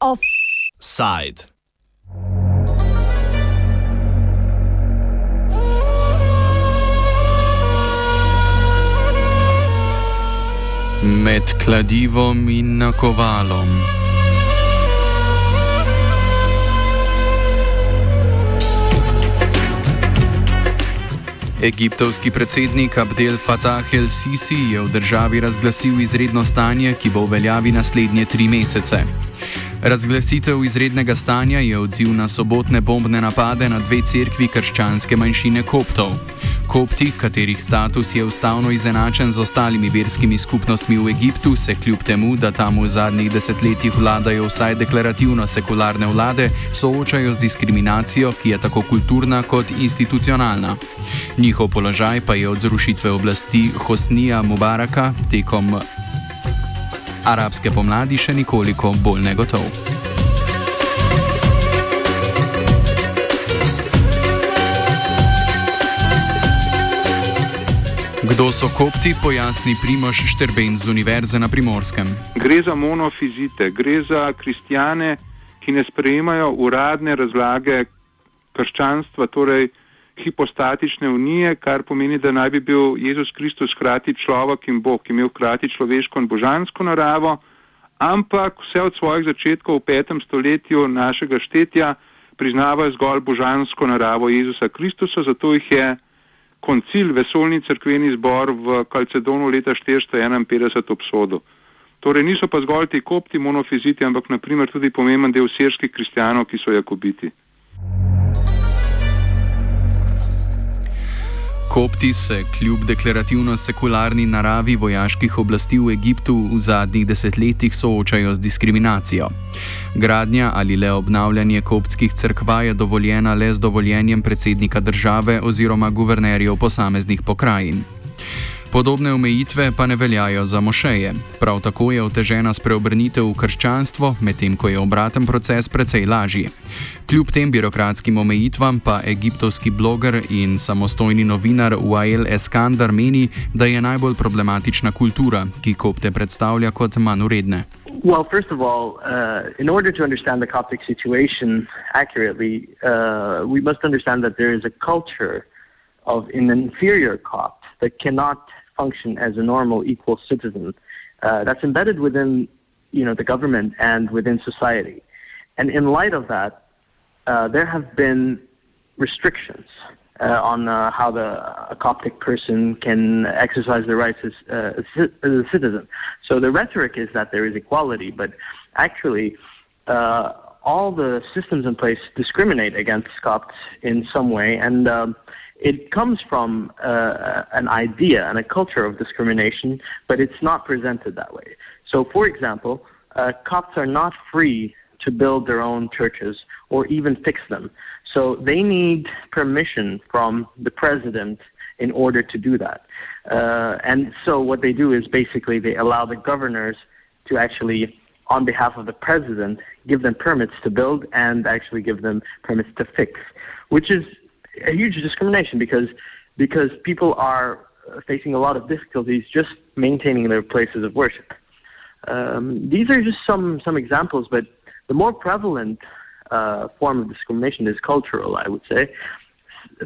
Offside. Med kladivom in nakovalom. Egiptovski predsednik Abdel Fattah el-Sisi je v državi razglasil izredno stanje, ki bo v veljavi naslednje tri mesece. Razglasitev izrednega stanja je odziv na sobotne bombne napade na dve cerkvi krščanske manjšine koptov. Kopti, katerih status je ustavno izenačen z ostalimi verskimi skupnostmi v Egiptu, se kljub temu, da tam v zadnjih desetletjih vladajo vsaj deklarativno sekularne vlade, soočajo z diskriminacijo, ki je tako kulturna kot institucionalna. Njihov položaj pa je od zrušitve oblasti Hosnija Mubaraka tekom arabske pomladi še nekoliko bolj negotov. Kdo so kopti, pojasni Primoš Šterben z Univerze na Primorskem. Gre za monofizite, gre za kristijane, ki ne sprejemajo uradne razlage krščanstva, torej hipostatične unije, kar pomeni, da naj bi bil Jezus Kristus hkrati človek in Bog, ki imel hkrati človeško in božansko naravo, ampak vse od svojih začetkov v petem stoletju našega štetja priznavajo zgolj božansko naravo Jezusa Kristusa, zato jih je koncil vesolni crkveni zbor v Kalcedonu leta 451 obsodil. Torej niso pa zgolj ti kopti monofiziti, ampak naprimer tudi pomemben del sirskih kristijanov, ki so jakobiti. Kopti se kljub deklarativno sekularni naravi vojaških oblasti v Egiptu v zadnjih desetletjih soočajo z diskriminacijo. Gradnja ali le obnavljanje koptskih crkva je dovoljena le z dovoljenjem predsednika države oziroma guvernerjev posameznih pokrajin. Podobne omejitve pa ne veljajo za mošeje. Prav tako je otežena spreobrnitev v krščanstvo, medtem ko je obraten proces precej lažji. Kljub tem birokratskim omejitvam pa egiptovski bloger in samostojni novinar Wael Eskandar meni, da je najbolj problematična kultura, ki kopte predstavlja kot manj uredne. Well, first of all, uh, in order to understand the Coptic situation accurately, uh, we must understand that there is a culture of an inferior Copt that cannot function as a normal, equal citizen. Uh, that's embedded within, you know, the government and within society. And in light of that, uh, there have been restrictions uh, on uh, how the a Coptic person can exercise their rights as, uh, as, a citizen. So the rhetoric is that there is equality, but actually, uh, all the systems in place discriminate against Copts in some way, and um, it comes from uh, an idea and a culture of discrimination, but it's not presented that way. So, for example, uh, Copts are not free to build their own churches or even fix them. So, they need permission from the president in order to do that. Uh, and so, what they do is basically they allow the governors to actually, on behalf of the president, give them permits to build and actually give them permits to fix, which is a huge discrimination because because people are facing a lot of difficulties just maintaining their places of worship. Um, these are just some some examples, but the more prevalent uh, form of discrimination is cultural. I would say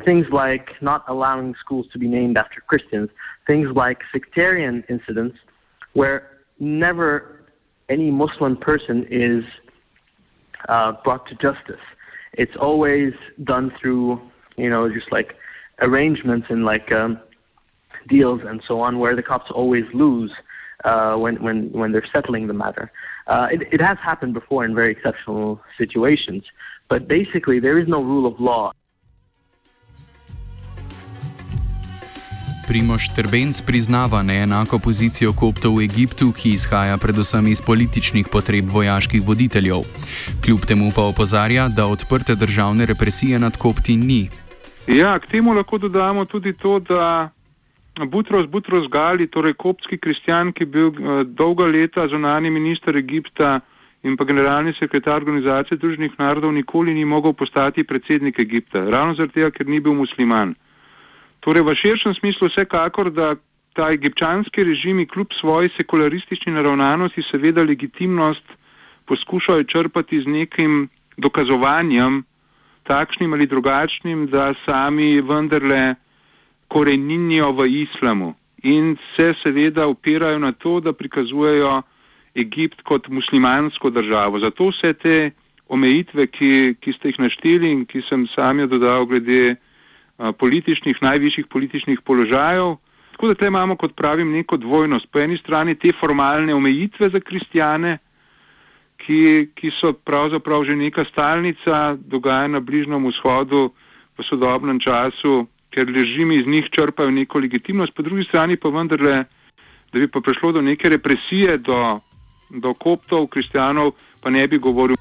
things like not allowing schools to be named after Christians, things like sectarian incidents where never any Muslim person is uh, brought to justice. It's always done through you know, just like arrangements and like um, deals and so on, where the cops always lose uh, when when when they're settling the matter. Uh, it, it has happened before in very exceptional situations, but basically there is no rule of law. Primoš Trbenc priznava neenako pozicijo koptov v Egiptu, ki izhaja predvsem iz političnih potreb vojaških voditeljev. Kljub temu pa opozarja, da odprte državne represije nad kopti ni. Ja, k temu lahko dodamo tudi to, da Butros Butros Gali, torej koptski kristjan, ki je bil uh, dolga leta zunani minister Egipta in pa generalni sekretar organizacije Združenih narodov, nikoli ni mogel postati predsednik Egipta, ravno zaradi tega, ker ni bil musliman. Torej, v širšem smislu vsekakor, da ta egipčanski režimi kljub svoji sekularistični naravnanosti seveda legitimnost poskušajo črpati z nekim dokazovanjem, takšnim ali drugačnim, da sami vendarle koreninijo v islamu in se seveda upirajo na to, da prikazujejo Egipt kot muslimansko državo. Zato vse te omejitve, ki, ki ste jih našteli in ki sem sam jo dodal glede a, političnih, najvišjih političnih položajev. Tako da te imamo, kot pravim, neko dvojnost. Po eni strani te formalne omejitve za kristijane, ki, ki so pravzaprav že neka stalnica dogajanja na Bližnjem vzhodu v sodobnem času, ker režimi iz njih črpajo neko legitimnost, po drugi strani pa vendarle, da bi pa prišlo do neke represije, do, do koptov, kristijanov, pa ne bi govoril.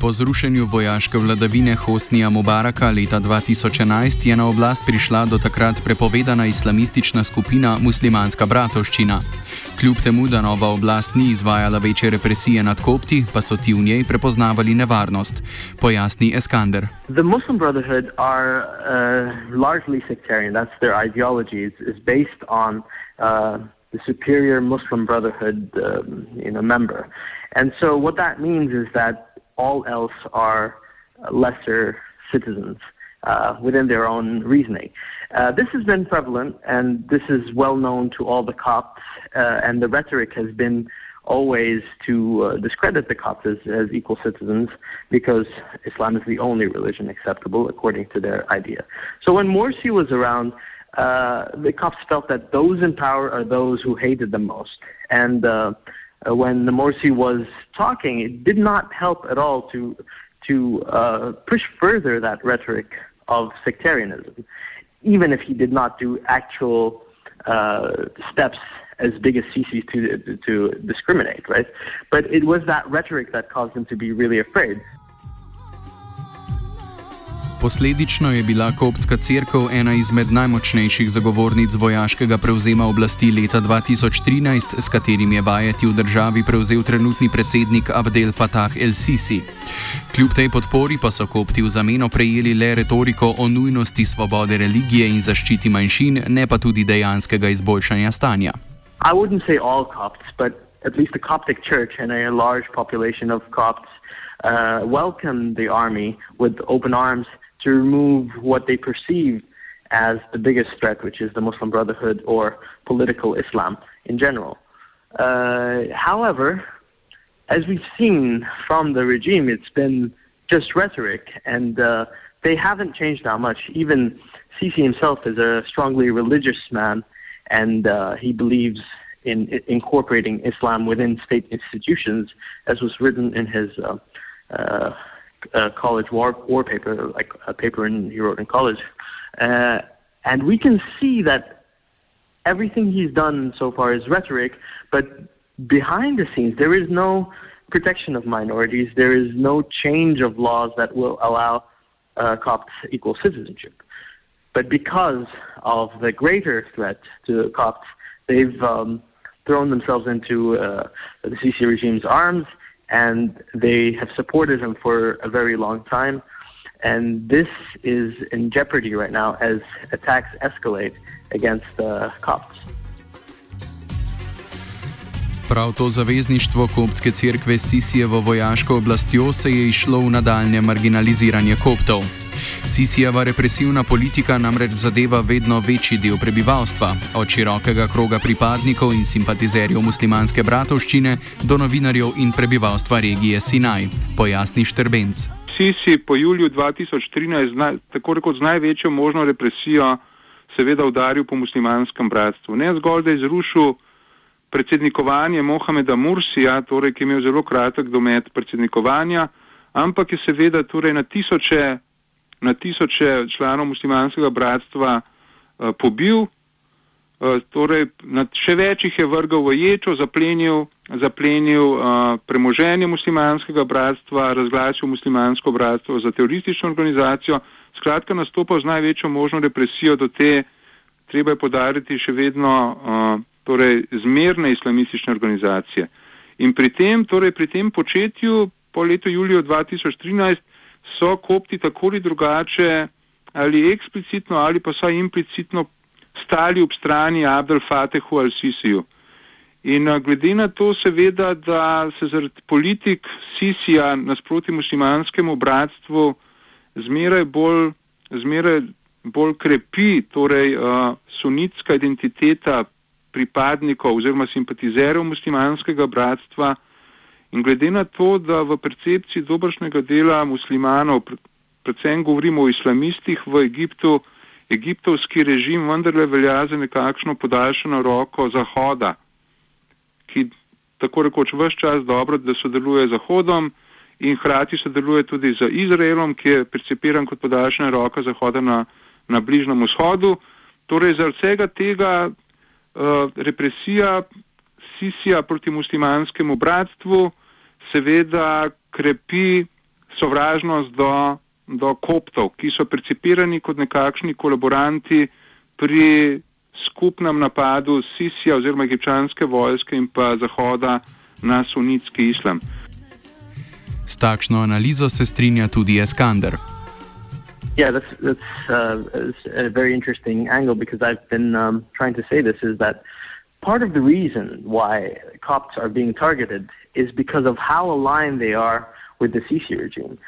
Po zrušenju vojaške vladavine Hosnija Mubaraka leta 2011 je na oblast prišla do takrat prepovedana islamistična skupina Muslimanska bratovščina. Kljub temu, da nova oblast ni izvajala večje represije nad kopti, pa so ti v njej prepoznavali nevarnost, pojasni Eskander. The Muslim Brotherhood are uh, largely sectarian. That's their ideology. It's, it's based on uh, the superior Muslim Brotherhood um, you know, member. And so what that means is that all else are lesser citizens uh, within their own reasoning. Uh, this has been prevalent, and this is well known to all the Copts, uh, and the rhetoric has been always to uh, discredit the Copts as, as, equal citizens because Islam is the only religion acceptable according to their idea. So when Morsi was around, uh, the Copts felt that those in power are those who hated them most. And uh, when the Morsi was talking, it did not help at all to to uh, push further that rhetoric of sectarianism, even if he did not do actual uh, steps as big as Sisi to to discriminate, right? But it was that rhetoric that caused him to be really afraid. Posledično je bila koptska crkva ena izmed najmočnejših zagovornic vojaškega prevzema oblasti leta 2013, s katerim je vajeti v državi prevzel trenutni predsednik Abdel Fattah el-Sisi. Kljub tej podpori pa so kopti v zameno prejeli le retoriko o nujnosti svobode religije in zaščiti manjšin, ne pa tudi dejanskega izboljšanja stanja. I wouldn't say all Copts, but at least the Coptic Church and a large population of Copts uh, welcomed the army with open arms. To remove what they perceive as the biggest threat, which is the Muslim Brotherhood or political Islam in general. Uh, however, as we've seen from the regime, it's been just rhetoric, and uh, they haven't changed that much. Even Sisi himself is a strongly religious man, and uh, he believes in, in, incorporating Islam within state institutions, as was written in his uh, college war war paper, like a paper in, he wrote in college, uh, and we can see that everything he's done so far is rhetoric, but behind the scenes there is no protection of minorities. There is no change of laws that will allow uh, Copts equal citizenship. But because of the greater threat to Copts, they've um, thrown themselves into uh, the Sisi regime's arms and they have supported him for a very long time. And this is in jeopardy right now as attacks escalate against the Copts. Prav to zavezništvo koptske cerkve s Sisijevo vojaško oblastjo se je išlo v nadaljne marginaliziranje koptov. Sisijeva represivna politika namreč zadeva vedno večji del prebivalstva, od širokega kroga pripadnikov in simpatizerjev muslimanske bratovščine do novinarjev in prebivalstva regije Sinaj, pojasni Štrbenc. Sisi po juliju 2013, tako rekoč z največjo možno represijo, seveda udaril po muslimanskem bratstvu. Ne zgolj, da je zrušil predsednikovanje Mohameda Mursija, torej, ki je imel zelo kratek domet predsednikovanja, ampak je seveda torej, na tisoče na tisoče članov muslimanskega bratstva uh, pobil, uh, torej na še več jih je vrgal v ječo, zaplenil, zaplenil uh, premoženje muslimanskega bratstva, razglasil muslimansko bratstvo za teroristično organizacijo, skratka nastopal z največjo možno represijo do te, treba je podariti še vedno uh, torej, zmerne islamistične organizacije. In pri tem, torej pri tem početju po letu juliju 2013 so kopti tako ali drugače ali eksplicitno ali pa saj implicitno stali ob strani Abdel Fatehu al-Sisiju. In glede na to seveda, da se zaradi politik Sisija nasproti muslimanskemu bratstvu zmeraj bolj, zmeraj bolj krepi, torej uh, sunitska identiteta pripadnikov oziroma simpatizerov muslimanskega bratstva in glede na to, da v percepciji dobršnega dela muslimanov, predvsem govorimo o islamistih v Egiptu, egiptovski režim vendarle velja za nekakšno podaljšano roko Zahoda, ki tako rekoč vse čas dobro, da sodeluje z Zahodom in hkrati sodeluje tudi z Izraelom, ki je percepiran kot podaljšana roka Zahoda na, na Bližnjem vzhodu. Torej, zaradi vsega tega uh, represija Sisija proti muslimanskemu bratstvu seveda krepi sovražnost do do koptov, ki so percipirani kot nekakšni kolaboranti pri skupnem napadu Sisija oziroma egipčanske vojske in pa Zahoda na sunitski islam. S takšno analizo se strinja tudi Eskander. Yeah, that's, that's uh, a very interesting angle because I've been um, trying to say this is that part of the reason why Copts are being targeted is because of how aligned they are with the Sisi regime.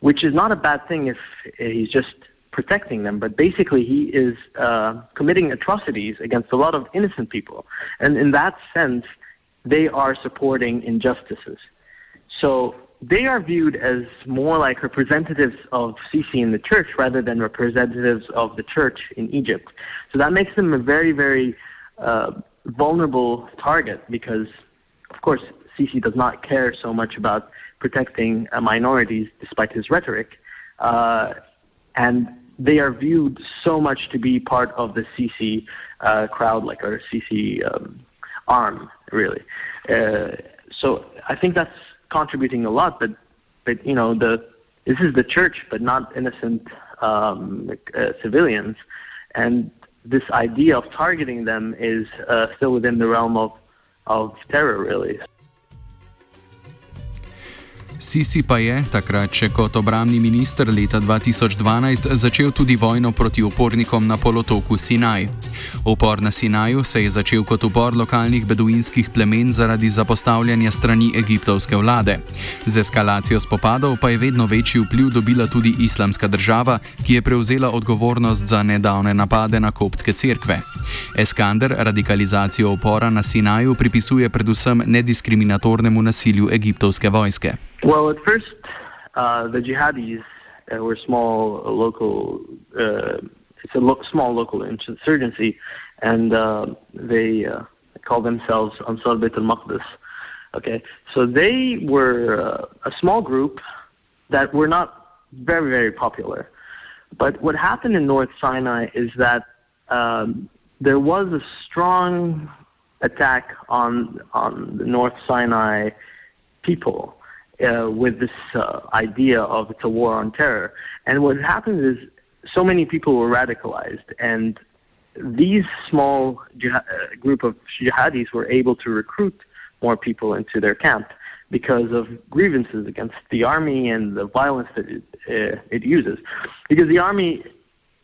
which is not a bad thing if he's just protecting them, but basically he is uh, committing atrocities against a lot of innocent people. And in that sense, they are supporting injustices. So they are viewed as more like representatives of Sisi in the church rather than representatives of the church in Egypt. So that makes them a very, very uh, vulnerable target because, of course, Sisi does not care so much about protecting uh, minorities despite his rhetoric. Uh, and they are viewed so much to be part of the CC uh, crowd, like our CC um, arm, really. So I think that's contributing a lot. But, but you know, the this is the church, but not innocent um, uh, civilians, and this idea of targeting them is uh, still within the realm of of terror, really. Sisi pa je, takrat še kot obramni minister leta 2012, začel tudi vojno proti upornikom na polotoku Sinaj. Upor na Sinaju se je začel kot upor lokalnih beduinskih plemen zaradi zapostavljanja strani egiptovske vlade. Z eskalacijo spopadov pa je vedno večji vpliv dobila tudi islamska država, ki je prevzela odgovornost za nedavne napade na koptske cerkve. Eskander radikalizacijo upora na Sinaju pripisuje predvsem nediskriminatornemu nasilju egiptovske vojske. Well, at first, uh, the jihadis uh, were small uh, local. Uh, it's a lo- small local insurgency, and uh, they uh, call themselves Ansar Beit al Maqdis. Okay, so they were a small group that were not very very popular. But what happened in North Sinai is that um, there was a strong attack on on the North Sinai people uh, with this uh, idea of it's a war on terror. And what happens is so many people were radicalized, and these small jihad, uh, group of jihadis were able to recruit more people into their camp because of grievances against the army and the violence that it, uh, it uses. Because the army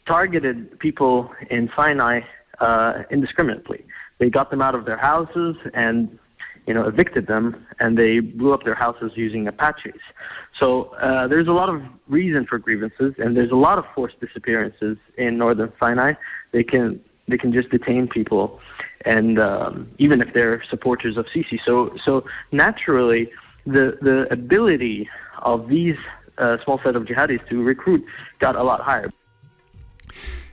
targeted people in Sinai uh, indiscriminately. They got them out of their houses and you know, evicted them and they blew up their houses using Apaches. So uh, there's a lot of reason for grievances, and there's a lot of forced disappearances in northern Sinai. They can they can just detain people, and um, even if they're supporters of Sisi. So so naturally, the the ability of these uh, small set of jihadis to recruit got a lot higher.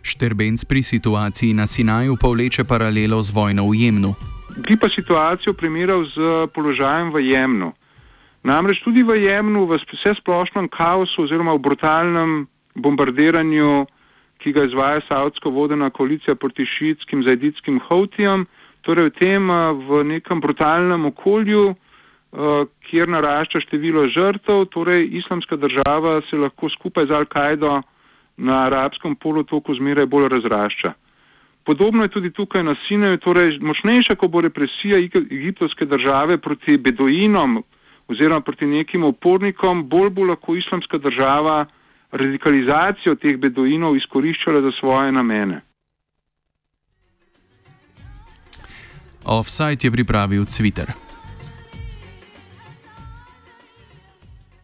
Šterbenc pri situaciji na Sinaju povleče paralelo z vojno v Jemnu. Bi pa situacijo primerjal z položajem v Jemnu. Namreč tudi v Jemnu, v vse splošnem kaosu oziroma v brutalnem bombardiranju, ki ga izvaja savdsko vodena koalicija proti šiitskim zajditskim houtijam, torej v tem v nekem brutalnem okolju, kjer narašča število žrtev, torej islamska država se lahko skupaj z Al-Kaido na arabskem polotoku zmeraj bolj razrašča. Podobno je tudi tukaj na Sinaju, torej močnejša, ko bo represija egiptovske države proti beduinom oziroma proti nekim opornikom, bolj bo lahko islamska država radikalizacijo teh beduinov izkoriščala za svoje namene. Offside je pripravil Twitter.